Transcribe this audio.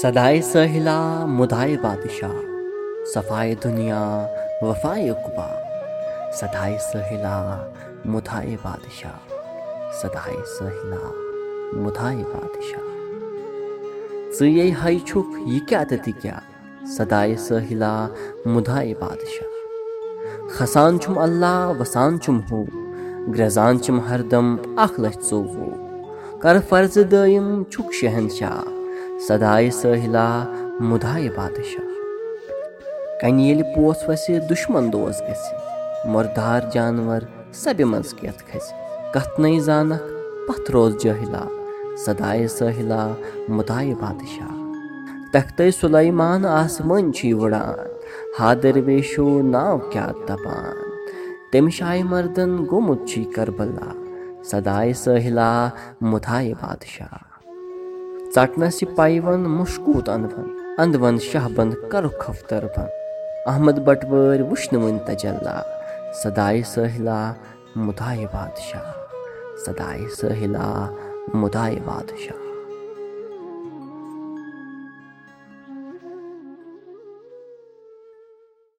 सदाए साहिला मुदाए बादशाह सफाए दुनिया वफाए उकबा सदाए साहिला मुदाए बादशाह सदाए साहिला मुदाए बादशाह ژٕے ہے چھُکھ یہِ کیٛاہ تہٕ تہِ کیٛاہ سدایہِ سٲحِلا مُدایہِ بادشاہ کھسان چھُم اللہ وسان چھُم ہُہ گرٛزان چھِم ہردم اکھ لچھ ژوٚوُہ کر فرضہٕ دٲیِم چھُکھ شہنشاہ سدایہِ سٲحِلا مُدایہِ بادشاہ کنہِ ییٚلہِ پوژھ وسہِ دُشمن دوس گژھِ مُردار جانور سبہِ منٛز کیتھ کھسہِ کتھ نٔے زانکھ پتھ روز جٲہلا سدایہِ سٲحِلا مُدایہِ بادشاہ تختے سُلیمان آسمٲنۍ چھُے وٕڑان ہادر ویشو ناو کیٛاہ دپان تٔمِس آیہِ مردن گوٚمُت چھُے کربلا سدایہِ سٲحِلا مُدایہِ بادشاہ ژٹنس یہِ پیون مُشکوٗت انٛدون انٛدون شاہ بنٛد کرُکھ خفتر بنٛد احمد بٹوٲرۍ وٕچھنہٕ وٕنۍ تجلّٰا سدایہِ سٲحِلا مُدایہِ بادشاہ سدایہِ سٲحِلا مُدایہِ بادشاہ